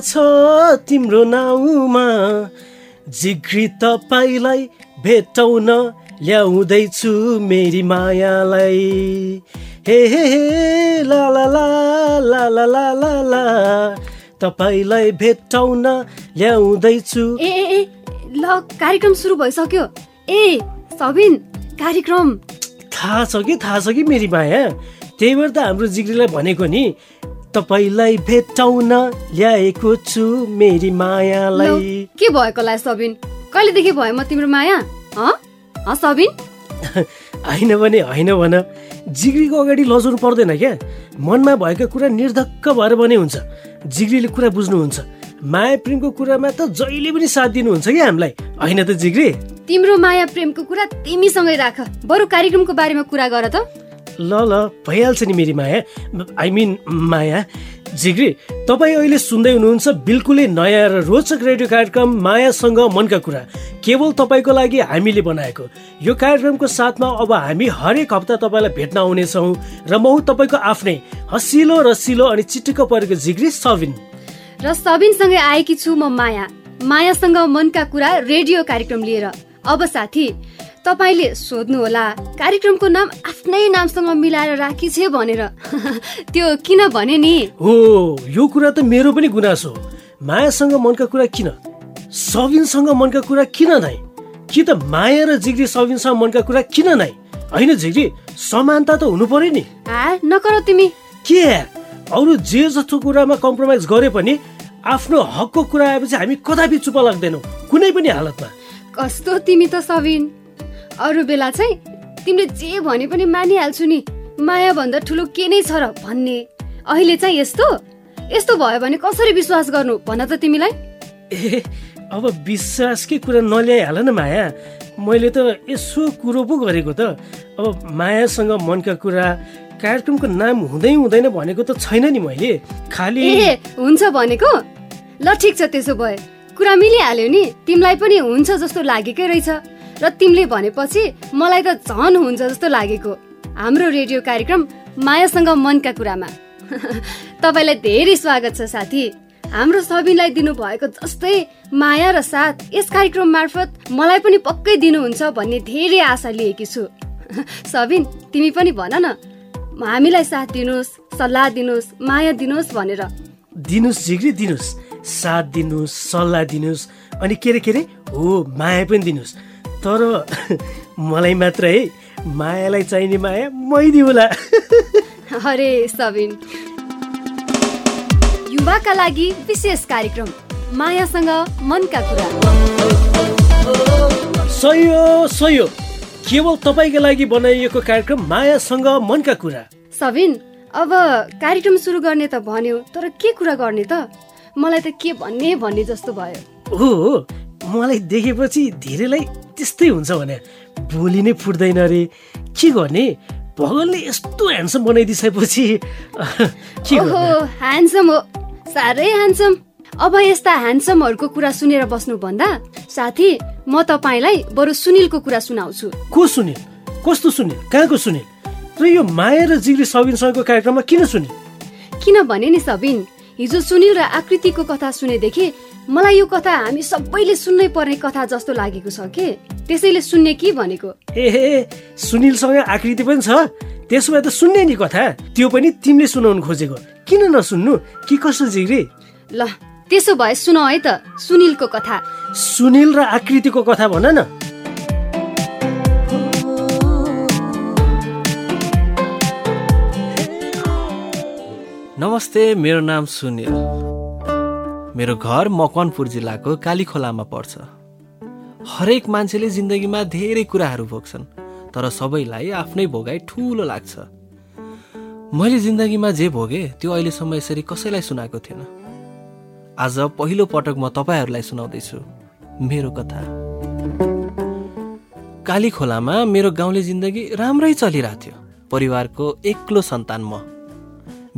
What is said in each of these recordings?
छ तिम्रो नाउँमा। जिग्री तपाईँलाई भेटाउन ल्याउँदैछु मेरी मायालाई। हे हे हे ला ला ला ला ला ला ला ला। तपाईँलाई भेटाउन ल्याउँदैछु। ए ए ल कार्यक्रम सुरु भइसक्यो। ए सबिन कार्यक्रम। थाहा छ कि थाहा छ कि मेरी माया? त्यही भएर त हाम्रो जिग्रीलाई भनेको नि। तपाईँलाई भेटाउन ल्याएको छु मेरी मायालाई। के भएको ला सबिन? कहिलेदेखि भयो म तिम्रो माया? हँ? हँ सबिन? होइन भने होइन भन। जिग्रीको अगाडि लजाउनु पर्दैन क्या। मनमा भएका कुरा निर्धक्क भएर भने हुन्छ। जिग्रीले कुरा बुझ्नुहुन्छ। माया प्रेमको कुरामा त जहिले पनि साथ दिनुहुन्छ क्या हामीलाई। होइन त जिग्री? तिम्रो माया प्रेमको कुरा तिमीसँगै राख। बरु कार्यक्रमको बारेमा कुरा गर त। ल ल भइहाल्छ नि मेरी माया। आई मिन माया। जिग्री तपाईँ अहिले सुन्दै हुनुहुन्छ बिल्कुलै नयाँ र रोचक रेडियो कार्यक्रम मायासँग मनका कुरा। केवल तपाईँको लागि हामीले बनाएको। यो कार्यक्रमको साथमा अब हामी हरेक हप्ता तपाईँलाई भेट्न आउनेछौँ र म तपाईँको आफ्नै हसिलो रसिलो अनि चिटिक्क परेको जिग्री सबिन र सबिनसँगै आएकी छु म माया। मायासँग मनका कुरा रेडियो कार्यक्रम लिएर। अब साथी तपाईँले सोध्नुहोला कार्यक्रमको नाम आफ्नै नामसँग मिलाएर राखी छे भनेर। त्यो किन भने नि? हो यो कुरा त मेरो पनि गुनासो हो। मायासँग मनका कुरा किन? सबिनसँग मनका कुरा किन नै? कि त माया र जिग्री सबिनसँग मनका कुरा किन नै? होइन जिग्री समानता त हुनु पर्यो नि। नकर तिमी। के? अरू जे जस्तो कुरामा कम्प्रोमाइज गरे पनि आफ्नो हकको कुरा आएपछि हामी कदापि चुप लाग्दैनौँ कुनै पनि हालतमा। कस्तो तिमी त सबिन अरू बेला चाहिँ तिमीले जे भने पनि मानिहाल्छु नि। माया भन्दा ठुलो के नै छ र भन्ने। अहिले चाहिँ यस्तो? यस्तो भयो भने कसरी विश्वास गर्नु भन त तिमीलाई? ए अब विश्वासकै कुरा नल्याइहाल न माया। मैले त यसो कुरो पो गरेको त। अब मायासँग मनका कुरा कार्यक्रमको नाम हुँदै हुँदैन भनेको त छैन नि मैले। खालि ए हुन्छ भनेको? ल ठिक छ त्यसो भए। कुरा मिलिहाल्यो नि। तिमीलाई पनि हुन्छ जस्तो लागेकै रहेछ। र तिमीले भनेपछि मलाई त झन हुन्छ जस्तो लागेको। हाम्रो रेडियो कार्यक्रम मायासँग मनका कुरामा। तपाईँलाई धेरै स्वागत छ साथी। हाम्रो सबिनलाई दिनुभएको जस्तै माया र साथ यस कार्यक्रम मार्फत मलाई पनि पक्कै दिनुहुन्छ भन्ने धेरै आशा लिएकी छु। सबिन तिमी पनि भन न। हामीलाई साथ दिनुहोस् सल्लाह दिनुहोस् माया दिनुहोस् भनेर। दिनुहोस् जिग्री दिनुहोस् साथ दिनुहोस् सल्लाह दिनुहोस् अनि के अरे के अरे हो माया पनि दिनुहोस्। तर मलाई मात्र है मायालाई चाहिने माया मै दिउला। अरे सबिन। युवाका लागि विशेष कार्यक्रम मायासँग मनका कुरा। सही हो केवल तपाईँको लागि बनाइएको कार्यक्रम मायासँग मनका कुरा। सबिन अब कार्यक्रम सुरु गर्ने त भन्यो तर के कुरा गर्ने त? मलाई त के भन्ने भन्ने जस्तो भयो। हो मलाई देखेपछि धेरैलाई त्यस्तै हुन्छ भने बोली नै फुट्दैन रे के गर्ने? भगवान्ले यस्तो ह्यान्डसम बनाइदिइसकेपछि के ह्यान्डसम हो। साह्रै ह्यान्डसम अब यस्ता ह्यान्डसमहरूको कुरा सुनेर बस्नुभन्दा साथी म तपाईँलाई बरु सुनिलको कुरा सुनाउँछु। को सुनिल? कस्तो सुनिल? कहाँको सुनिल? र यो माया र जिग्री सबिनसँगको कार्यक्रममा किन सुनिल? किनभने नि सबिन हिजो सुनिल र आकृतिको कथा सुनेदेखि मलाई यो कथा हामी सबैले सुन्नै पर्ने कथा जस्तो लागेको छ के? त्यसैले सुन्ने कि भनेको? ए हे सुनिलसँग आकृति पनि छ। त्यसो भए त सुन्ने नि कथा। त्यो पनि तिमीले सुनाउनु खोजेको। किन नसुन्नु? कि कस्तो जिग्री? ल त्यसो भए सुन है त सुनिलको कथा। सुनिल र आकृतिको कथा भन न। नमस्ते मेरो नाम सुनिल। मेरो घर मकवानपुर जिल्लाको कालीखोलामा पर्छ। हरेक मान्छेले जिन्दगीमा धेरै कुराहरू भोग्छन् तर सबैलाई आफ्नै भोगाइ ठुलो लाग्छ। मैले जिन्दगीमा जे भोगेँ त्यो अहिलेसम्म यसरी कसैलाई सुनाएको थिएन। आज पहिलो पटक म तपाईँहरूलाई सुनाउँदैछु। मेरो कथा। कालीखोलामा मेरो गाउँले जिन्दगी राम्रै चलिरहेको थियो। परिवारको एक्लो सन्तान म।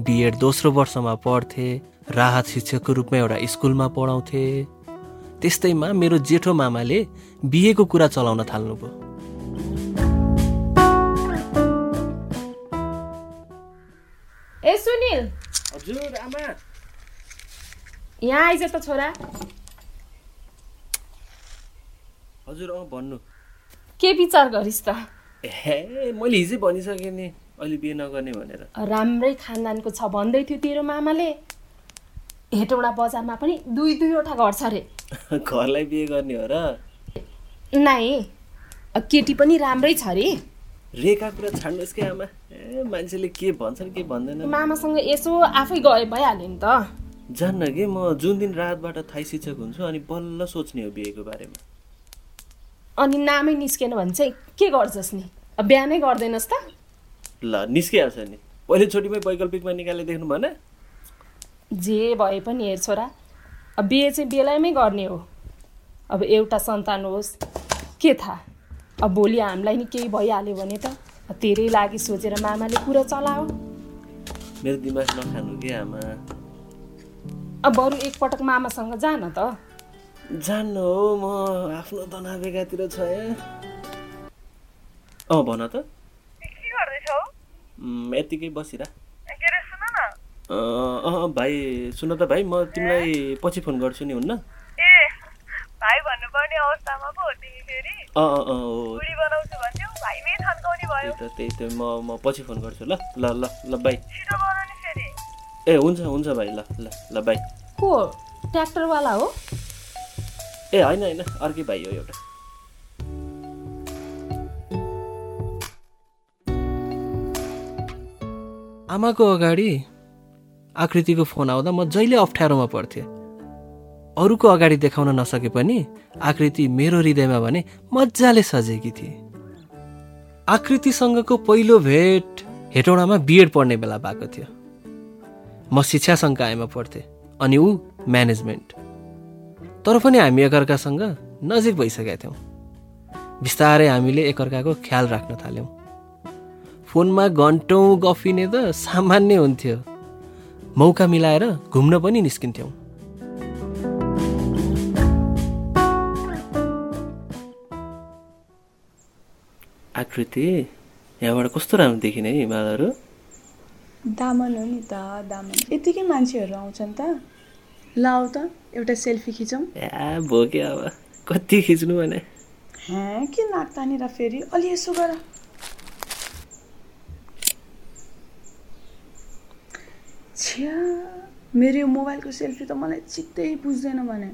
बिएड दोस्रो वर्षमा पढ्थे। राहत शिक्षकको रूपमा एउटा स्कुलमा पढाउँथे। त्यस्तैमा मेरो जेठो मामाले बिहेको कुरा चलाउन थाल्नुभयो। ए सुनिल! हजुर आमा। यहाँ आइज त छोरा। हजुर अँ भन्नु। के विचार गरिस् त? ए मैले हिजै भनिसकेँ नि अहिले बिहे नगर्ने भनेर। राम्रै खानदानको छ भन्दै थियो तेरो मामाले। हेटौँडा बजारमा पनि दुई दुईवटा घर छ अरे घरलाई बिहे गर्ने हो र? नाइ केटी पनि राम्रै छ अरे रेखा कुरा छाड्नुहोस् कि आमा। ए मान्छेले के भन्छन् के भन्दैन। मामासँग यसो आफै गए भइहाल्यो नि त। जान्न कि? म जुन दिन रातबाट थाई शिक्षक हुन्छु अनि बल्ल सोच्ने हो बिहेको बारेमा। अनि नामै निस्केन भने चाहिँ के गर्छस् नि? बिहानै गर्दैनस् त। ल निस्किहाल्छ नि। पहिले छोटीमै वैकल्पिकमा निकाले देख्नु भन। जे भए पनि हेर छोरा अब बिहे चाहिँ बेलायमै गर्ने हो। अब एउटा सन्तान होस् के थाहा? अब भोलि हामीलाई नि केही भइहाल्यो भने त अब तेरै लागि सोचेर मामाले कुरा चलाओ। मेरो दिमाग नखानु कि आमा। अब बरु एकपटक मामासँग जा न त। जान्न हो म आफ्नो तनाव बेगातिर छ अँ भन त। के गर्दैछौ? उम्, यत्तिकै बसिरा के अरे सुन न अँ अँ, भाइ सुन त भाइ म तिमीलाई पछि फोन गर्छु नि हुन्न? ए भाइ भन्नुपर्ने अवस्थामा पो हो तिमी फेरि। अँ अँ अँ हो। बुढी बनाउँछु भन्थ्यौ भाइमै थन्काउने भयो। त्यही त त्यही त म म पछि फोन गर्छु ल ल ल ल बाई छिटो बनाउने फेरि। ए हुन्छ हुन्छ भाइ ल ल ल बाई को ट्र्याक्टरवाला हो? ए होइन होइन अर्कै भाइ हो एउटा। आमाको अगाडि आकृतिको फोन आउँदा म जहिले अप्ठ्यारोमा पर्थेँ अरूको अगाडि देखाउन नसके पनि आकृति मेरो हृदयमा भने मजाले सजेकी थिए। आकृतिसँगको पहिलो भेट हेटौँडामा बिएड पढ्ने बेला भएको थियो। म शिक्षा सङ्कायमा पढ्थेँ अनि ऊ म्यानेजमेन्ट। तर पनि हामी एकअर्कासँग नजिक भइसकेका थियौँ। बिस्तारै हामीले एकअर्काको ख्याल राख्न थाल्यौँ। फोनमा घन्टौँ गफिने त सामान्य हुन्थ्यो। मौका मिलाएर घुम्न पनि निस्किन्थ्यौँ। आकृति यहाँबाट कस्तो राम्रो देखिने है हिमालहरू दामन हो नि त दामन। यतिकै मान्छेहरू आउँछन् त। ल आऊ त एउटा सेल्फी खिचौँ। या भोग्यो अब। कति खिच्नु भने? हे के नाक तानेर फेरि? अलि यसो गर। छ्या मेरो यो मोबाइलको सेल्फी त मलाई चित्तै बुझ्दैन भने।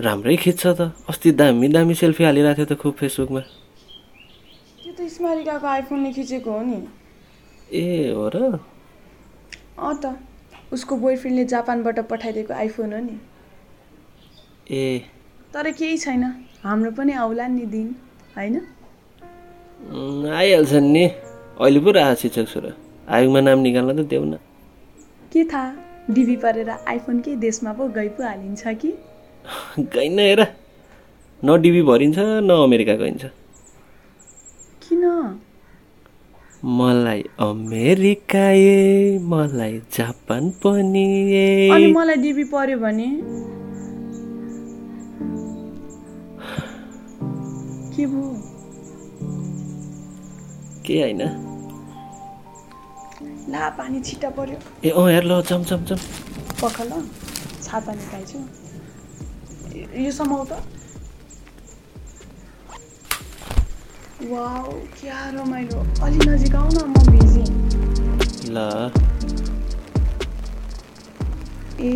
राम्रै खिच्छ त। अस्ति दामी दामी सेल्फी हालिरहेको थियो त खुब फेसबुकमा। त्यो त स्मारिकाको आइफोनले खिचेको हो नि। ए हो र। अँ त उसको बोयफ्रेन्डले जापानबाट पठाइदिएको आइफोन हो नि। ए। तर केही छैन। हाम्रो पनि आउला नि दिन होइन? उम्, आइहाल्छन् नि। अहिले पो राह शिक्षक छोरा। आयोगमा नाम निकाल्न त देऊ न। के थाहा? डिबी परेर आइफोनकै देशमा पो गइ पो हालिन्छ कि? गइन हेर। न डिबी भरिन्छ न अमेरिका गइन्छ। किन? मलाई अमेरिका ए मलाई जापान पनि अनि ए मलाई डिबी पर्यो भने? के भयो? के होइन? ला पानी छिटा पर्यो। ए अँ हेर ल चम चम चम। पख ल छाता निकाल्छु यो- समाउ त। वाउ क्या रमाइलो। अलि नजिक आऊ न म भिजी। ल। ए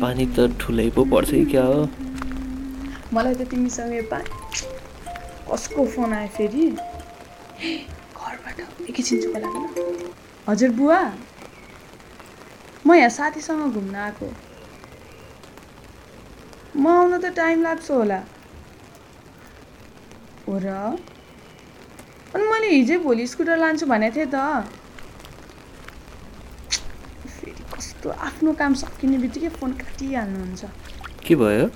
पानी त ठुलै पो पर्छ कि क्या हो? मलाई त तिमीसँग यो पा कसको फोन आयो फेरि? हे, एकैछिन चुप लाग्नु हजुर बुवा। म यहाँ साथीसँग घुम्न आएको। म आउन त टाइम लाग्छ होला। हो र? अनि मैले हिजै भोलि स्कुटर लान्छु भनेको थिएँ त। फेरि कस्तो आफ्नो काम सकिने बित्तिकै फोन काटिहाल्नुहुन्छ। के भयो?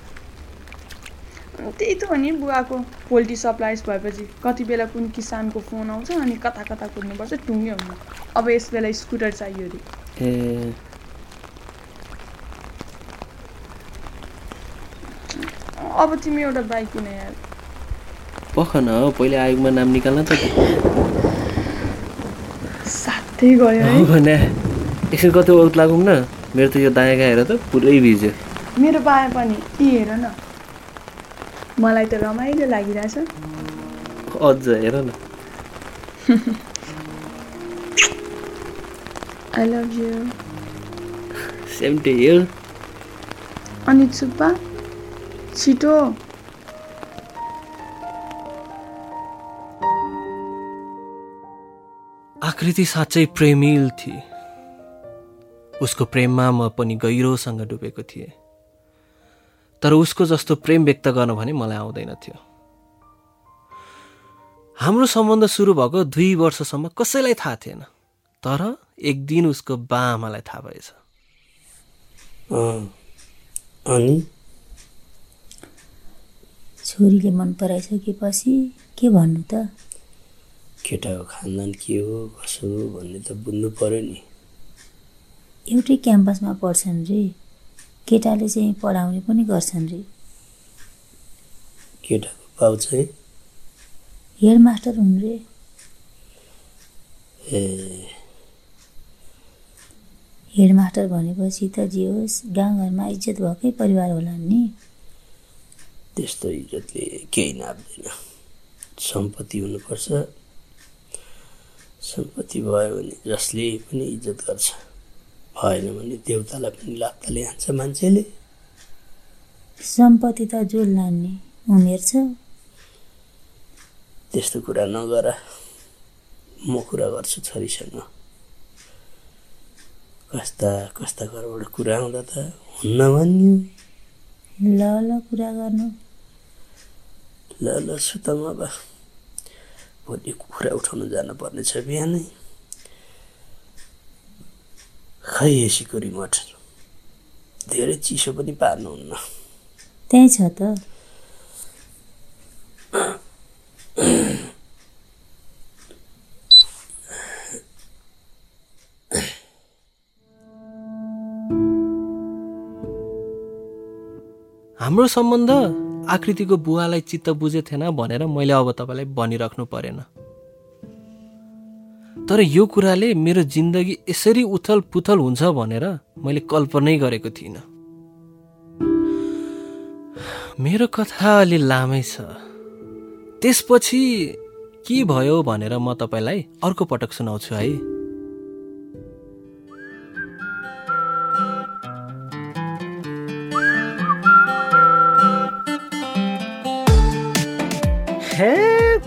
त्यही त हो नि बुवाको पोल्ट्री सप्लाइज भएपछि। कति बेला कुन किसानको फोन आउँछ अनि कता कता कुद्नुपर्छ टुङ्गे हुनु। अब यस बेला स्कुटर चाहियो अरे। ए। अब तिमी एउटा बाइक किन यार? पख न पहिले आयोगमा नाम निकाल्न त साथै गयो है। एकछिन कतै औत लागौँ न? मेरो त यो दायाँ हेर त पुरै भिज्यो। मेरो बायाँ पनि यी हेर न। मलाई त रमाइलो लागिरहेछ। अझ हेर न। I love you same to you अनि सुब्बा छिटो। आकृति साँच्चै प्रेमिल थिए। उसको प्रेममा म पनि गहिरोसँग डुबेको थिएँ। तर उसको जस्तो प्रेम व्यक्त गर्न भने मलाई आउँदैन थियो। हाम्रो सम्बन्ध सुरु भएको दुई वर्षसम्म कसैलाई थाहा थिएन तर एक दिन उसको बाआमालाई थाहा भएछ। अँ, अनि? छोरीले मन पराइसकेपछि के भन्नु त? केटाको खानदान के हो कसो हो भन्ने त बुझ्नु पर्यो नि। एउटै क्याम्पसमा पढ्छन् रे। केटाले चाहिँ पढाउने पनि गर्छन् रे। केटाको बाउ चाहिँ? हेडमास्टर हुन् रे। ए। हेडमास्टर भनेपछि त जे होस् गाउँघरमा इज्जत भएकै परिवार होला नि। त्यस्तो इज्जतले केही नाप्दैन। सम्पत्ति हुनुपर्छ। सम्पत्ति भयो भने जसले पनि इज्जत गर्छ। भएन भने देउतालाई पनि लात्ताले हान्छ मान्छेले। सम्पत्ति त जोड लान्ने उमेर छ। त्यस्तो कुरा नगर। म कुरा गर्छु छोरीसँग। कस्ता कस्ता घरबाट कुरा आउँदा त हुन्न भन्यो। ल ल कुरा गर्नु। ल ल सुत म अब। भोलि कुखुरा उठाउनु जानुपर्ने छ बिहानै। खै एसीको रिमोट धेरै चिसो पनि पार्नुहुन्न। त्यहीँ छ त। हाम्रो सम्बन्ध आकृतिको बुवालाई चित्त बुझे थिएन भनेर मैले अब तपाईँलाई भनिराख्नु परेन। तर यो कुराले मेरो जिन्दगी यसरी उथल पुथल हुन्छ भनेर मैले कल्पनै गरेको थिइनँ। मेरो कथा अलि लामै छ। त्यसपछि के भयो भनेर म तपाईँलाई अर्को पटक सुनाउँछु है।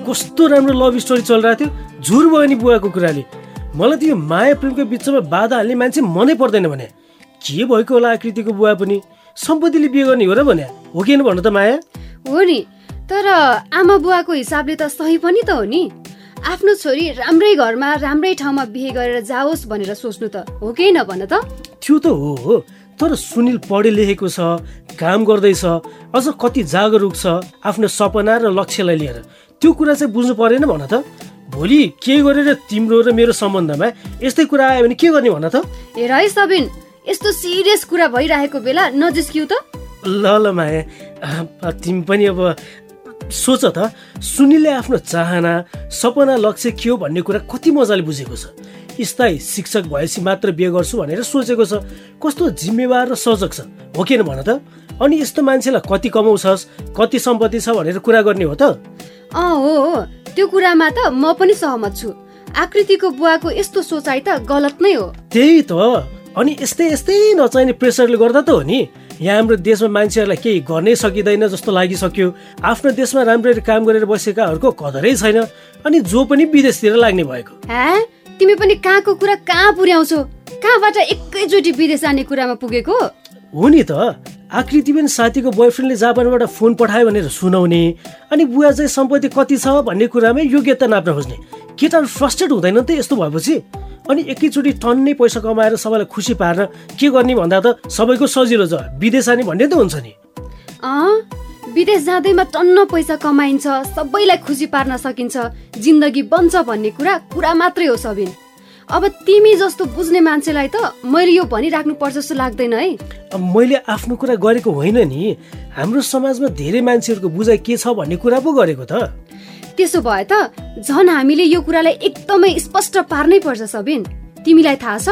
कस्तो राम्रो लभ स्टोरी चलिरहेको थियो। झुर भयो नि बुवाको कुराले। मलाई त यो माया प्रेमको बिचमा बाधा हाल्ने मान्छे मनै पर्दैन भने। के भएको होला आकृतिको बुवा पनि? सम्पत्तिले बिहे गर्ने हो र भने? हो कि भन्नु त माया? हो नि। तर आमा बुवाको हिसाबले त सही पनि त हो नि। आफ्नो छोरी राम्रै घरमा राम्रै ठाउँमा बिहे गरेर जाओस् भनेर सोच्नु त हो कि न भन त? त्यो त हो हो। तर सुनिल पढे लेखेको छ काम गर्दैछ अझ कति जागरुक छ आफ्नो सपना र लक्ष्यलाई लिएर। त्यो कुरा चाहिँ बुझ्नु परेन भन त? भोलि के गरेर तिम्रो र मेरो सम्बन्धमा यस्तै कुरा आयो भने के गर्ने भन त? हेर है सबिन यस्तो सिरियस कुरा भइरहेको बेला नजिस्किउ त। ल ल माया तिमी पनि अब सोच त सुनिलले आफ्नो चाहना सपना लक्ष्य के हो भन्ने कुरा कति मजाले बुझेको छ। स्थायी शिक्षक भएपछि मात्र बिहे गर्छु भनेर सोचेको छ। कस्तो जिम्मेवार र सजग छ हो किन भन त? अनि यस्तो मान्छेलाई कति कमाउँछस् कति सम्पत्ति छ भनेर कुरा गर्ने हो त? अँ हो हो। त्यो कुरामा त म पनि सहमत छु। आकृतिको बुवाको यस्तो सोचाइ त गलत नै हो। त्यही त। अनि यस्तै यस्तै नचाहिने प्रेसरले गर्दा त हो नि। यहाँ हाम्रो देशमा मान्छेहरूलाई केही गर्नै सकिँदैन जस्तो लागिसक्यो। आफ्नो देशमा राम्ररी काम गरेर बसेकाहरूको कदरै छैन। अनि जो पनि विदेशतिर लाग्ने भएको। तिमी पनि कहाँको कुरा कहाँ पुर्याउँछौ? कहाँबाट एकैचोटि विदेश जाने कुरामा पुगेको? हो नि त। आकृति पनि साथीको बोयफ्रेन्डले जापानबाट फोन पठायो भनेर सुनाउने। अनि बुवा चाहिँ सम्पत्ति कति छ भन्ने कुरामै योग्यता नाप्न खोज्ने। केटाहरू फ्रस्ट्रेट हुँदैन त यस्तो भएपछि? अनि एकैचोटि टन्नै पैसा कमाएर सबैलाई खुसी पार्न के गर्ने भन्दा त सबैको सजिलो छ। विदेश जाने भन्ने त हुन्छ नि। विदेश जाँदैमा टन्न पैसा कमाइन्छ सबैलाई खुसी पार्न सकिन्छ जिन्दगी बन्छ भन्ने कुरा कुरा मात्रै हो सबिन। अब तिमी जस्तो बुझ्ने मान्छेलाई त मैले यो भनिराख्नु पर्छ जस्तो लाग्दैन है। अब मैले आफ्नो कुरा गरेको होइन नि। हाम्रो समाजमा धेरै मान्छेहरूको बुझाइ के छ भन्ने कुरा पो गरेको त। त्यसो भए त झन् हामीले यो कुरालाई एकदमै स्पष्ट पार्नै पर्छ सबिन। तिमीलाई थाहा छ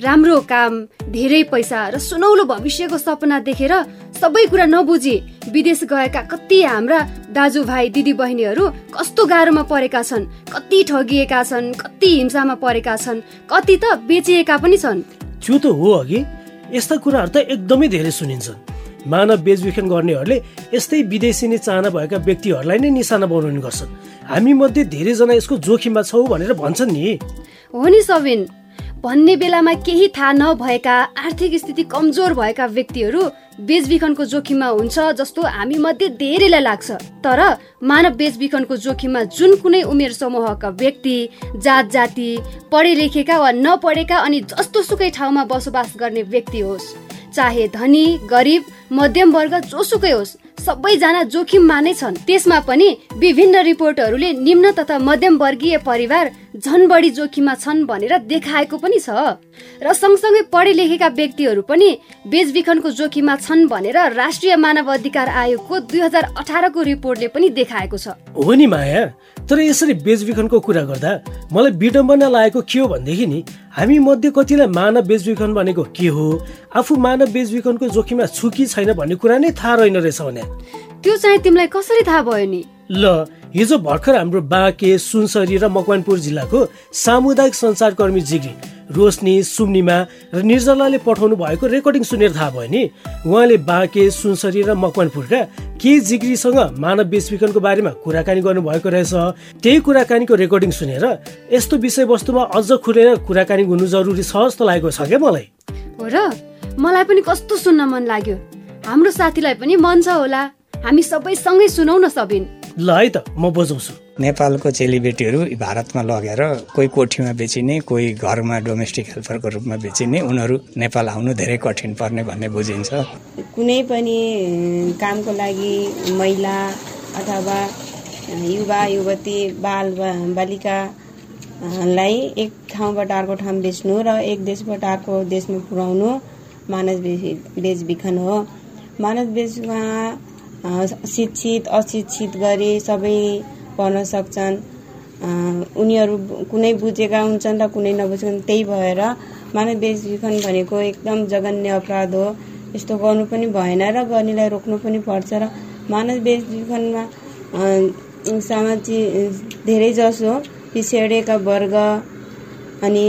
राम्रो काम धेरै पैसा र सुनौलो भविष्यको सपना देखेर सबै कुरा नबुझी विदेश गएका कति हाम्रा दाजुभाइ दिदी बहिनीहरू कस्तो गाह्रोमा परेका छन् कति ठगिएका छन् कति हिंसामा परेका छन् कति त बेचिएका पनि छन्। त्यो त हो अघि। यस्ता कुराहरू त एकदमै धेरै सुनिन्छन्। मानव बेचबिखन गर्नेहरूले यस्तै विदेशी नै चाहना भएका व्यक्तिहरूलाई नै निशाना बनाउने गर्छन्। हामी मध्ये धेरैजना यसको जोखिममा छौँ भनेर भन्छन् नि। हो नि सबिन भन्ने बेलामा केही थाहा नभएका आर्थिक स्थिति कमजोर भएका व्यक्तिहरू बेचबिखनको जोखिममा हुन्छ जस्तो हामी मध्ये धेरैलाई लाग्छ। तर मानव बेचबिखनको जोखिममा जुन कुनै उमेर समूहका व्यक्ति जात जाति पढे लेखेका वा नपढेका अनि जस्तो सुकै ठाउँमा बसोबास गर्ने व्यक्ति होस् चाहे धनी गरिब मध्यम वर्ग जोसुकै होस्। सबैजना जोखिममा नै छन्। त्यसमा पनि विभिन्न रिपोर्टहरूले निम्न तथा मध्यम वर्गीय परिवार झन बढी जोखिममा छन् भनेर देखाएको पनि छ। र सँगसँगै पढे लेखेका व्यक्तिहरू पनि बेचबिखनको जोखिममा छन् भनेर राष्ट्रिय मानव अधिकार आयोगको दुई हजार अठारको रिपोर्टले पनि देखाएको छ। हो नि माया तर यसरी बेचबिखनको कुरा गर्दा मलाई विडम्बना लागेको के हो भनेदेखि नि हामी मध्ये कतिलाई मानव बेचबिखन भनेको के हो आफू मानव बेचबिखनको जोखिममा छु कि छैन भन्ने कुरा नै थाहा रहेन रहेछ भने। त्यो चाहिँ तिमीलाई कसरी थाहा भयो नि? ल हिजो भर्खर हाम्रो बाँके सुनसरी र मकवानपुर जिल्लाको सामुदायिक सञ्चारकर्मी जिग्री रोशनी सुम्निमा र निर्जलाले पठाउनु भएको रेकर्डिङ सुनेर थाहा भयो नि। उहाँले बाँके सुनसरी र मकवानपुरका केही जिग्रीसँग मानव बेचबिखनको बारेमा कुराकानी गर्नुभएको रहेछ। त्यही कुराकानीको रेकर्डिङ सुनेर यस्तो विषयवस्तुमा अझ खुलेर कुराकानी हुनु जरुरी छ जस्तो लागेको छ क्या मलाई? हो र मलाई पनि कस्तो सुन्न मन लाग्यो। हाम्रो साथीलाई पनि मन छ होला। हामी सबै सँगै सुनौ न सबिन। ल है त म बजाउँछु नेपालको चेलीबेटीहरू भारतमा लगेर कोही कोठीमा बेचिने कोही घरमा डोमेस्टिक हेल्परको रूपमा बेचिने उनीहरू नेपाल आउनु धेरै कठिन पर्ने भन्ने बुझिन्छ। कुनै पनि कामको लागि महिला अथवा युवा युवती बाल बालिकालाई एक ठाउँबाट अर्को ठाउँ बेच्नु र एक देशबाट अर्को देशमा पुर्याउनु मानव बेचबिखन हो। मानव बेचमा शिक्षित अशिक्षित गरी सबै पढ्न सक्छन्। उनीहरू कुनै बुझेका हुन्छन् र कुनै नबुझेका त्यही भएर मानव बेचबिखन भनेको एकदम जघन्य अपराध हो। यस्तो गर्नु पनि भएन र गर्नेलाई रोक्नु पनि पर्छ र मानव बेचबिखनमा सामाजिक धेरै जसो पिछडिएका वर्ग अनि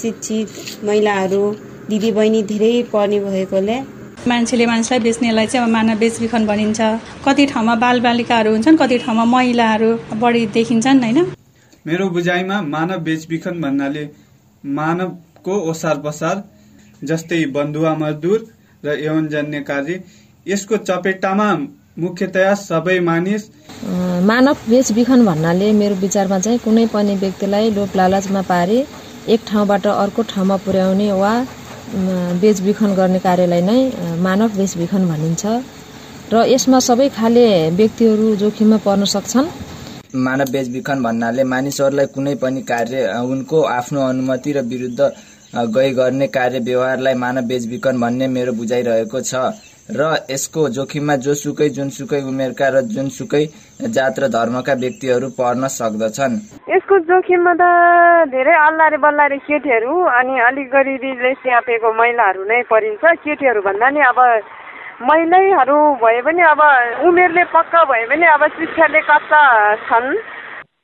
शिक्षित महिलाहरू दिदीबहिनी धेरै पढ्ने भएकोले मान्छेले मान्छेलाई बेच्नेलाई चाहिँ अब मानव बेचबिखन भनिन्छ। कति ठाउँमा बालबालिकाहरू हुन्छन् कति ठाउँमा महिलाहरू बढी देखिन्छन् होइन? मेरो बुझाइमा मानव बेचबिखन भन्नाले मानवको ओसार पसार जस्तै बन्धुवा मजदुर र यौनजन्य कार्य यसको चपेटामा मुख्यतया सबै मानिस। मानव बेचबिखन भन्नाले मेरो विचारमा चाहिँ कुनै पनि व्यक्तिलाई लोभ लालचमा पारे एक ठाउँबाट अर्को ठाउँमा पुर्याउने वा बेचबिखन गर्ने कार्यलाई नै मानव बेचबिखन भनिन्छ। र यसमा सबै खाले व्यक्तिहरू जोखिममा पर्न सक्छन्। मानव बेचबिखन भन्नाले मानिसहरूलाई कुनै पनि कार्य उनको आफ्नो अनुमति र विरुद्ध गई गर्ने कार्य व्यवहारलाई मानव बेचबिखन भन्ने मेरो बुझाइरहेको छ। र यसको जोखिममा जोसुकै जुनसुकै उमेरका र जुनसुकै जात र धर्मका व्यक्तिहरू पर्न सक्दछन्। यसको जोखिममा त धेरै अल्लारे बल्लारे केटीहरू अनि अलिक गरिबीले स्यापेको महिलाहरू नै परिन्छ। केटीहरू भन्दा नि अब महिलैहरू भए पनि अब उमेरले पक्का भए पनि अब शिक्षाले कच्चा छन्।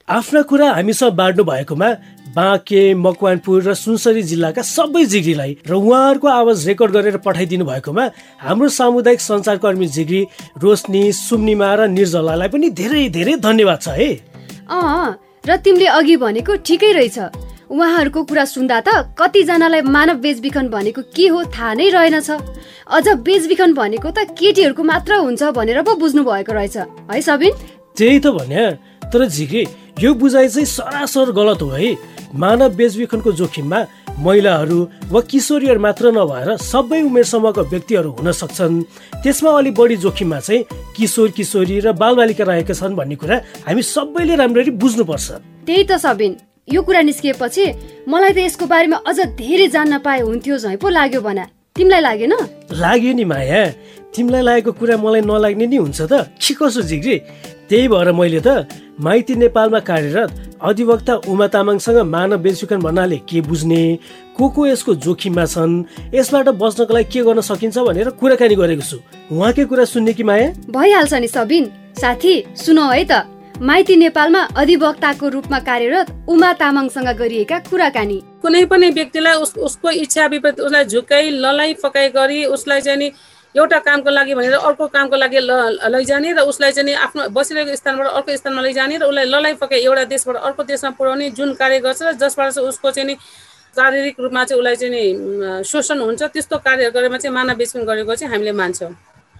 आफ्ना कुरा हामीसँग बाँड्नु भएकोमा बाँके मकवानपुर र सुनसरी जिल्लाका सबै जिग्रीलाई र उहाँहरूको आवाज रेकर्ड गरेर पठाइदिनु भएकोमा हाम्रो सामुदायिक सञ्चारकर्मी जिग्री रोशनी सुम्निमा र निर्जलालाई पनि धेरै धेरै धन्यवाद छ है। अँ र तिमीले अघि भनेको ठिकै रहेछ। उहाँहरूको कुरा सुन्दा त कतिजनालाई मानव बेचबिखन भनेको के हो थाहा नै रहेनछ। अझ बेचबिखन भनेको त केटीहरूको मात्र हुन्छ भनेर पो बुझ्नु भएको रहेछ। है सबिन? त्यही त भने तर झिके यो बुझाइ चाहिँ सरासर गलत हो है। मानव बेचबिखनको जोखिममा महिलाहरू वा किशोरीहरू मात्र नभएर सबै उमेर समूहका व्यक्तिहरू हुन सक्छन्। त्यसमा अलिक बढी जोखिममा चाहिँ किशोर किशोरी र बालबालिका रहेका छन् भन्ने कुरा हामी सबैले राम्ररी बुझ्नुपर्छ। त्यही त सबिन यो कुरा निस्किएपछि मलाई त यसको बारेमा अझ धेरै जान्न पाए हुन्थ्यो झै पो लाग्यो भना। तिमीलाई लागेन लाग्यो नि माया। तिमीलाई लागेको कुरा मलाई नलाग्ने नि हुन्छ त। के कसो जिग्री? त्यही भएर मैले त माइती नेपालमा कार्यरत अधिवक्ता उमा तामाङसँग मानव बेचबिखन भन्नाले के बुझ्ने? को को यसको जोखिममा छन्? यसबाट बच्नको लागि के गर्न सकिन्छ भनेर कुराकानी गरेको छु। उहाँकै कुरा सुन्ने कि माया? भइहाल्छ नि सबिन। साथी सुनौ है त। माइती नेपालमा अधिवक्ताको रूपमा कार्यरत उमा तामाङसँग गरिएका कुराकानी। कुनै पनि व्यक्तिलाई उस, उसको इच्छा विपरीत उसलाई झुकाइ ललाइ फकाइ गरी उसलाई चाहिँ नि एउटा कामको लागि भनेर अर्को कामको लागि लैजाने र उसलाई चाहिँ आफ्नो बसिरहेको स्थानबाट अर्को स्थानमा लैजाने र उसलाई ललाइ फकाइ एउटा देशबाट अर्को देशमा पुर्याउने जुन कार्य गर्छ र जसबाट चाहिँ उसको चाहिँ नि शारीरिक रूपमा चाहिँ उसलाई चाहिँ नि शोषण हुन्छ त्यस्तो कार्य गरेमा चाहिँ मानव बेचबिखन गरेको चाहिँ हामीले मान्छौँ।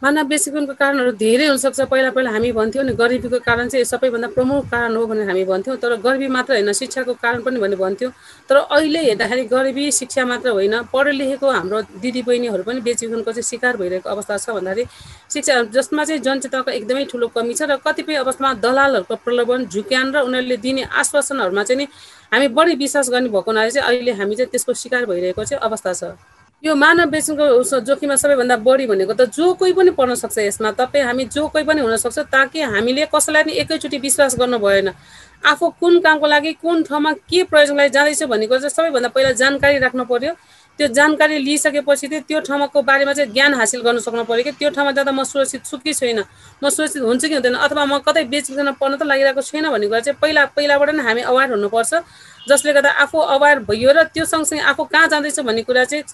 मानव बेचबिखनको कारणहरू धेरै हुनसक्छ। पहिला पहिला हामी भन्थ्यौँ नि गरिबीको कारण चाहिँ सबैभन्दा प्रमुख कारण हो भनेर हामी भन्थ्यौँ। तर गरिबी मात्र होइन शिक्षाको कारण पनि भनेर भन्थ्यौँ। तर अहिले हेर्दाखेरि गरिबी शिक्षा मात्र होइन पढे लेखेको हाम्रो दिदीबहिनीहरू पनि बेचबिखनको चाहिँ शिकार भइरहेको अवस्था छ भन्दाखेरि शिक्षा जसमा चाहिँ जनचेतनाको एकदमै ठुलो कमी छ र कतिपय अवस्थामा दलालहरूको प्रलोभन झुक्यान र उनीहरूले दिने आश्वासनहरूमा चाहिँ नि हामी बढी विश्वास गर्ने भएको हुनाले चाहिँ अहिले हामी चाहिँ त्यसको शिकार भइरहेको चाहिँ अवस्था छ। यो मानव बेचनको जोखिममा सबैभन्दा बढी भनेको त जो कोही पनि पर्न सक्छ यसमा तपाईँ हामी जो कोही पनि हुनसक्छ ताकि हामीले कसैलाई पनि एकैचोटि विश्वास गर्नु भएन। आफू कुन कामको लागि कुन ठाउँमा के प्रयोजनको लागि जाँदैछ भन्ने कुरा चाहिँ सबैभन्दा पहिला जानकारी राख्नु पर्यो। त्यो जानकारी लिइसकेपछि चाहिँ त्यो ठाउँको बारेमा चाहिँ ज्ञान हासिल गर्नु सक्नु पऱ्यो कि त्यो ठाउँमा जाँदा म सुरक्षित छु कि छैन? म सुरक्षित हुन्छ कि हुँदैन? अथवा म कतै बेचबिखन पर्न त लागिरहेको छैन भन्ने कुरा चाहिँ पहिला पहिलाबाट नै हामी अवेर हुनुपर्छ। जसले गर्दा आफू अवेर भइयो र त्यो सँगसँगै आफू कहाँ जाँदैछ भन्ने कुरा चाहिँ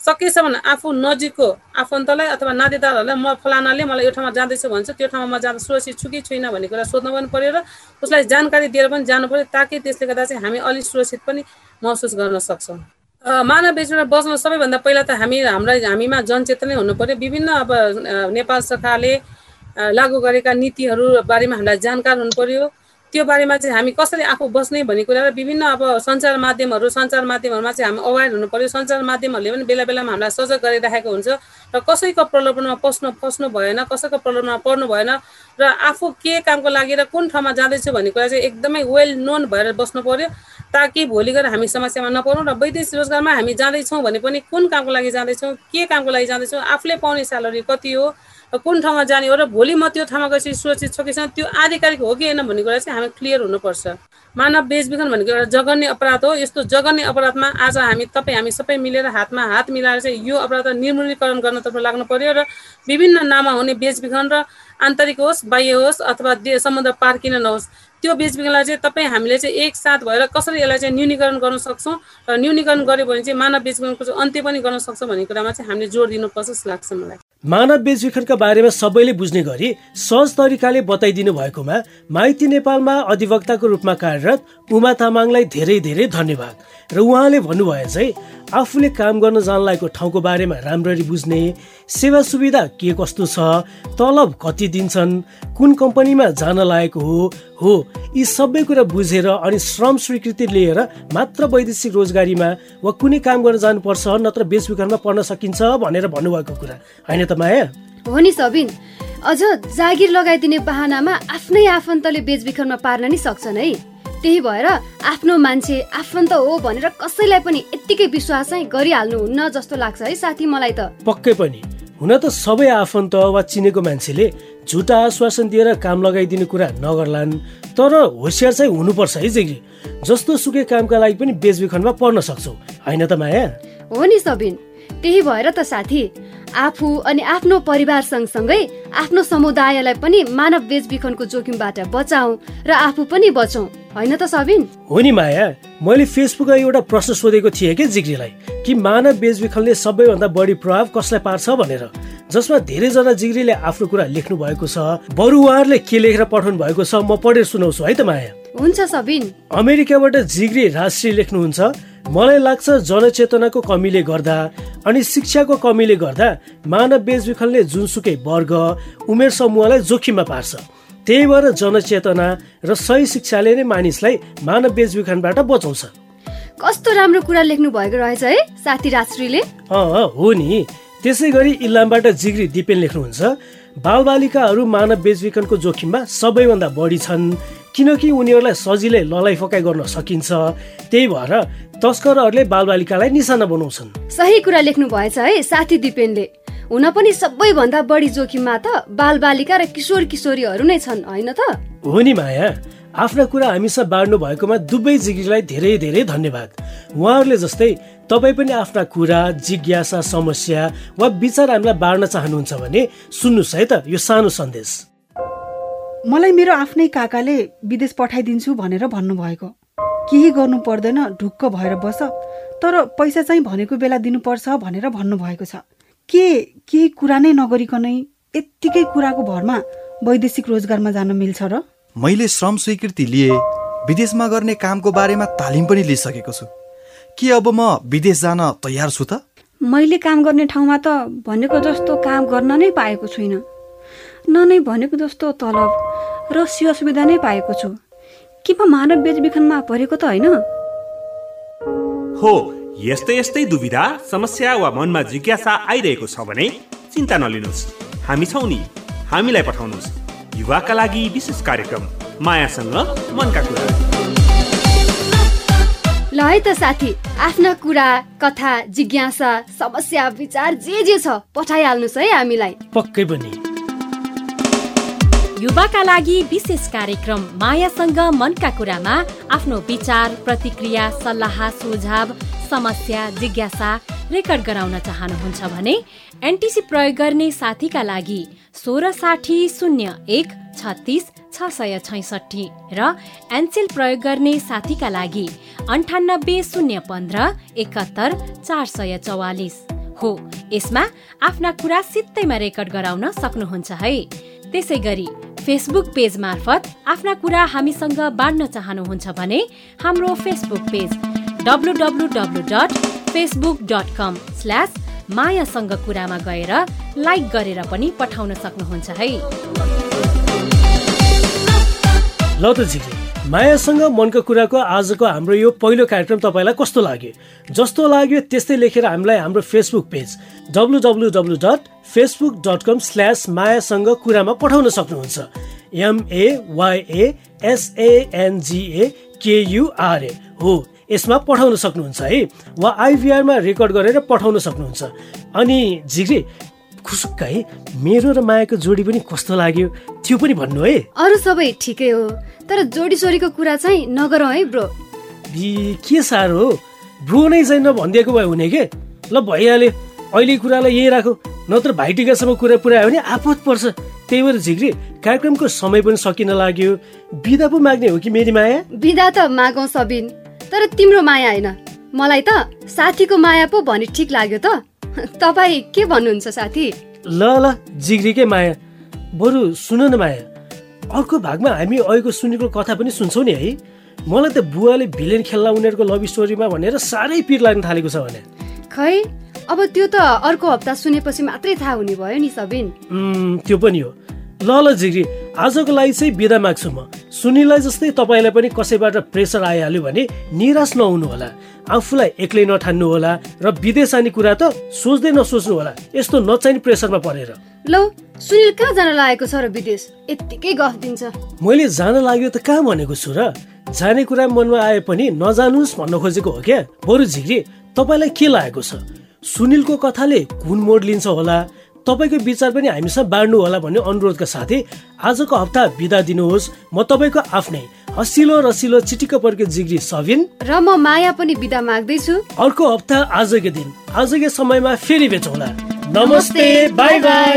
सकेसम्म आफू नजिकको आफन्तलाई अथवा नातेदारहरूलाई म फलानाले मलाई यो ठाउँमा जाँदैछु भन्छ त्यो ठाउँमा म जाँदा सुरक्षित छु कि छैन भन्ने कुरा सोध्नु पनि पऱ्यो र उसलाई जानकारी दिएर पनि जानु पऱ्यो ताकि त्यसले गर्दा चाहिँ हामी अलिक सुरक्षित पनि महसुस गर्न सक्छौँ। मानव बेचबाट बस्न सबैभन्दा पहिला त हामी हाम्रा हामीमा जनचेतनै हुनु पऱ्यो विभिन्न अब नेपाल सरकारले लागू गरेका नीतिहरू बारेमा हामीलाई जानकार हुनु पऱ्यो त्यो बारेमा चाहिँ हामी कसरी आफू बस्ने भन्ने कुरा र विभिन्न अब सञ्चार माध्यमहरू सञ्चार माध्यमहरूमा चाहिँ हामी अवेर हुनु पऱ्यो सञ्चार माध्यमहरूले पनि बेला बेलामा हामीलाई सजग गरिराखेको हुन्छ र कसैको प्रलोभनमा पस्नु फस्नु भएन कसैको प्रलोभनमा पर्नु भएन र आफू के कामको लागि र कुन ठाउँमा जाँदैछु भन्ने कुरा चाहिँ एकदमै वेल नोन भएर बस्नु पऱ्यो ताकि भोलि गएर हामी समस्यामा नपर्नु र वैदेशिक रोजगारमा हामी जाँदैछौँ भने पनि कुन कामको लागि जाँदैछौँ के कामको लागि जाँदैछौँ आफूले पाउने स्यालेरी कति हो कुन ठाउँमा जाने हो र भोलि म त्यो ठाउँमा गएपछि सुरक्षित छ कि छैन त्यो आधिकारिक हो कि होइन भन्ने कुरा चाहिँ हामी क्लियर हुनुपर्छ। मानव बेचबिखन भनेको एउटा जगन्य अपराध हो। यस्तो जगन्य अपराधमा आज हामी तपाईँ हामी सबै मिलेर हातमा हात मिलाएर चाहिँ यो अपराध निर्मूलीकरण गर्नतर्फ लाग्नु पर्यो र विभिन्न नाममा हुने बेचबिखन र आन्तरिक होस् बाह्य होस् अथवा समुद्र पार किन नहोस् त्यो बेचबिखनलाई चाहिँ तपाईँ हामीले चाहिँ एकसाथ भएर कसरी यसलाई चाहिँ न्यूनीकरण गर्न सक्छौँ र न्यूनीकरण गऱ्यो भने चाहिँ मानव बेचबिखनको चाहिँ अन्त्य पनि गर्न सक्छौँ भन्ने कुरामा चाहिँ हामीले जोड दिनुपर्छ जस्तो लाग्छ मलाई। मानव बेचबिखनका बारेमा सबैले बुझ्ने गरी सहज तरिकाले बताइदिनु भएकोमा माइती नेपालमा अधिवक्ताको रूपमा कार्यरत उमा तामाङलाई धेरै धेरै धन्यवाद। र उहाँले भन्नुभयो चाहिँ आफूले काम गर्न जान लागेको ठाउँको बारेमा राम्ररी बुझ्ने सेवा सुविधा के कस्तो छ तलब कति दिन्छन् कुन कम्पनीमा जान लागेको हो हो यी सबै कुरा बुझेर अनि श्रम स्वीकृति लिएर मात्र वैदेशिक रोजगारीमा वा कुनै काम गर्न जानुपर्छ नत्र बेचबिखनमा पर्न सकिन्छ भनेर भन्नुभएको कुरा। होइन त माया? हो नि सबिन। अझ जागिर लगाइदिने बाहनामा आफ्नै आफन्तले बेचबिखनमा पार्न नि सक्छन् है। त्यही भएर आफ्नो मान्छे आफन्त हो भनेर कसैलाई पनि यत्तिकै विश्वास चाहिँ गरिहाल्नुहुन्न जस्तो लाग्छ है साथी मलाई त। पक्कै पनि। हुन त सबै आफन्त वा चिनेको मान्छेले झुटा आश्वासन दिएर काम लगाइदिने कुरा नगर्लान् तर होसियार चाहिँ हुनुपर्छ है जिग्री जस्तो सुकै कामका लागि पनि बेचबिखनमा पर्न सक्छौ। होइन त माया? हो नि सबिन। त्यही भएर त साथी आफू अनि आफ्नो परिवार सँगसँगै आफ्नो समुदायलाई पनि मानव बेचबिखनको जोखिमबाट बचाऊ र आफू पनि बचौँ। होइन त सबिन। हो नि माया मैले फेसबुकमा एउटा प्रश्न सोधेको थिएँ कि जिग्रीलाई कि मानव बेचबिखनले सबैभन्दा बढी प्रभाव कसलाई पार्छ भनेर जसमा धेरैजना जिग्रीले आफ्नो कुरा लेख्नु भएको छ बरु उहाँहरूले के लेखेर पठाउनु भएको छ म पढेर सुनाउँछु है त माया? हुन्छ सबिन। अमेरिकाबाट जिग्री राष्ट्रिय लेख्नुहुन्छ मलाई लाग्छ जनचेतनाको कमीले गर्दा अनि शिक्षाको कमीले गर्दा मानव बेचबिखनले जुनसुकै वर्ग उमेर समूहलाई जोखिममा पार्छ। त्यही भएर जनचेतना र सही शिक्षाले नै मानिसलाई मानव बेचबिखनबाट बचाउँछ। कस्तो राम्रो कुरा लेख्नु भएको रहेछ है साथी राष्ट्रियले हो नि। त्यसै गरी इलामबाट जिग्री दिपेन लेख्नुहुन्छ बालबालिकाहरू मानव बेचबिखनको जोखिममा सबैभन्दा बढी छन् किनकि उनीहरूलाई सजिलै ललाइ फकाइ गर्न सकिन्छ। त्यही भएर तस्करहरूले बालबालिकालाई निशाना बनाउँछन्। सही कुरा लेख्नु भएछ है साथी दिपेनले। हुन पनि सबैभन्दा बढी जोखिममा त बालबालिका र किशोर किशोरीहरू नै छन् होइन त? हो नि माया। आफ्ना कुरा हामीसँग बाँड्नु भएकोमा दुवै जिग्रीलाई धेरै धेरै धन्यवाद। उहाँहरूले जस्तै तपाईँ पनि आफ्ना कुरा जिज्ञासा समस्या वा विचार हामीलाई बाँड्न चाहनुहुन्छ भने सुन्नुहोस् है त यो सानो सन्देश। मलाई मेरो आफ्नै काकाले विदेश पठाइदिन्छु भनेर भन्नुभएको। केही गर्नु पर्दैन ढुक्क भएर बस तर पैसा चाहिँ भनेको बेला दिनुपर्छ भनेर भन्नुभएको छ। के केही कुरा नै नगरिकनै यत्तिकै कुराको भरमा वैदेशिक रोजगारमा जान मिल्छ र? मैले श्रम स्वीकृति लिए विदेशमा गर्ने कामको बारेमा तालिम पनि लिइसकेको छु। के अब म विदेश जान तयार छु त? मैले काम गर्ने ठाउँमा त भनेको जस्तो काम गर्न नै पाएको छुइनँ। न नै भनेको जस्तो तलब र सेवा सुविधा नै पाएको छु। के म मानव बेचबिखनमा परेको त होइन? हो यस्तै यस्तै दुविधा समस्या वा मनमा जिज्ञासा आइरहेको छ भने चिन्ता नलिनुहोस्। हामी छौँ नि हामीलाई पठाउनुहोस्। युवाका लागि विशेष कार्यक्रम मायासँग मनका कुरा। ल है त साथी आफ्ना कुरा कथा जिज्ञासा समस्या विचार जे जे छ पठाइहाल्नुहोस् है हामीलाई। पक्कै पनि। युवाका लागि विशेष कार्यक्रम मायासँग मनका कुरामा आफ्नो विचार प्रतिक्रिया सल्लाह सुझाव समस्या जिज्ञासा रेकर्ड गराउन चाहनुहुन्छ भने एनटिसी प्रयोग गर्ने साथीका लागि सोह्र साठी शून्य एक छत्तिस छ सय छैसठी र एनसेल प्रयोग गर्ने साथीका लागि अन्ठानब्बे शून्य पन्ध्र एकात्तर चार सय चौवालिस। हो यसमा आफ्ना कुरा सित्तैमा रेकर्ड गराउन सक्नुहुन्छ है। त्यसै गरी फेसबुक पेज मार्फत आफ्ना कुरा हामीसँग बाँड्न चाहनुहुन्छ भने हाम्रो Facebook page W W W dot Facebook dot com slash मायासँग कुरामा गएर लाइक गरेर पनि पठाउन सक्नुहुन्छ है। मायासँग मनको कुराको आजको हाम्रो यो पहिलो कार्यक्रम तपाईँलाई कस्तो लाग्यो? जस्तो लाग्यो त्यस्तै लेखेर हामीलाई हाम्रो Facebook page W W W dot Facebook dot com slash मायासँग कुरामा पठाउन सक्नुहुन्छ एमएवाइए एसएएनजिए केयुआरए हो। यसमा पठाउन सक्नुहुन्छ है। वा आइभीआरमा रेकर्ड गरेर पठाउन सक्नुहुन्छ। अनि झिग्री खुसुक्क है मेरो र मायाको जोडी पनि कस्तो लाग्यो त्यो पनि भन्नु है। अरू सबै ठिकै हो तर जोडी सोडीको कुरा चाहिँ नगरौँ है ब्रो। के साह्रो हो? ब्रो नै चाहिँ नभनिदिएको भए हुने के? ल भइहाल्यो अहिले कुरालाई यही राखौ नत्र भाइटिकासम्म कुरा पुऱ्यायो भने आपत पर्छ। त्यही भएर झिग्री कार्यक्रमको समय पनि सकिन लाग्यो। बिदा पो माग्ने हो कि मेरी माया? बिदा त मागौ सबिन तर तिम्रो माया होइन। मलाई त साथीको माया पो भने ठिक लाग्यो त। तपाईँ के भन्नुहुन्छ साथी? ल ल जिग्रीकै माया। बरु सुन न माया। अर्को भागमा हामी अहिलेको सुनेको कथा पनि सुन्छौँ नि है। मलाई त बुवाले भिलेन खेल्ला उनीहरूको लभ स्टोरीमा भनेर साह्रै पिर लाग्न थालेको छ भने। खै अब त्यो त अर्को हप्ता सुनेपछि मात्रै थाहा हुने भयो नि सबिन। त्यो पनि हो। ल ल जिग्री। आजको लागि चाहिँ बिदा माग्छु म। सुनिलाई जस्तै तपाईँलाई पनि कसैबाट प्रेसर आइहाल्यो भने निराश नहुनु होला आफूलाई एक्लै नठान्नु होला र विदेश जाने कुरा त सोच्दै नसोच्नु होला यस्तो नचाहिने प्रेसरमा परेर। ल सुनिल कहाँ जान लागेको छ र विदेश? यत्तिकै गफ दिन्छ। मैले जान लाग्यो त कहाँ भनेको छु र? जाने कुरा मनमा आए पनि नजानुस् भन्न खोजेको हो क्या? बरु झिग्री तपाईँलाई के लागेको छ? सुनिलको कथाले कुन मोड लिन्छ होला। तपाईँको विचार पनि हामीसँग बाँड्नु होला भन्ने अनुरोधका साथै आजको हप्ता बिदा दिनुहोस्। म तपाईँको आफ्नै हसिलो रसिलो चिटिक्क पर्के जिग्री सबिन र म माया पनि बिदा माग्दैछु। अर्को हप्ता आजको दिन आजकै समयमा फेरि भेटौँला। नमस्ते बाई बाई।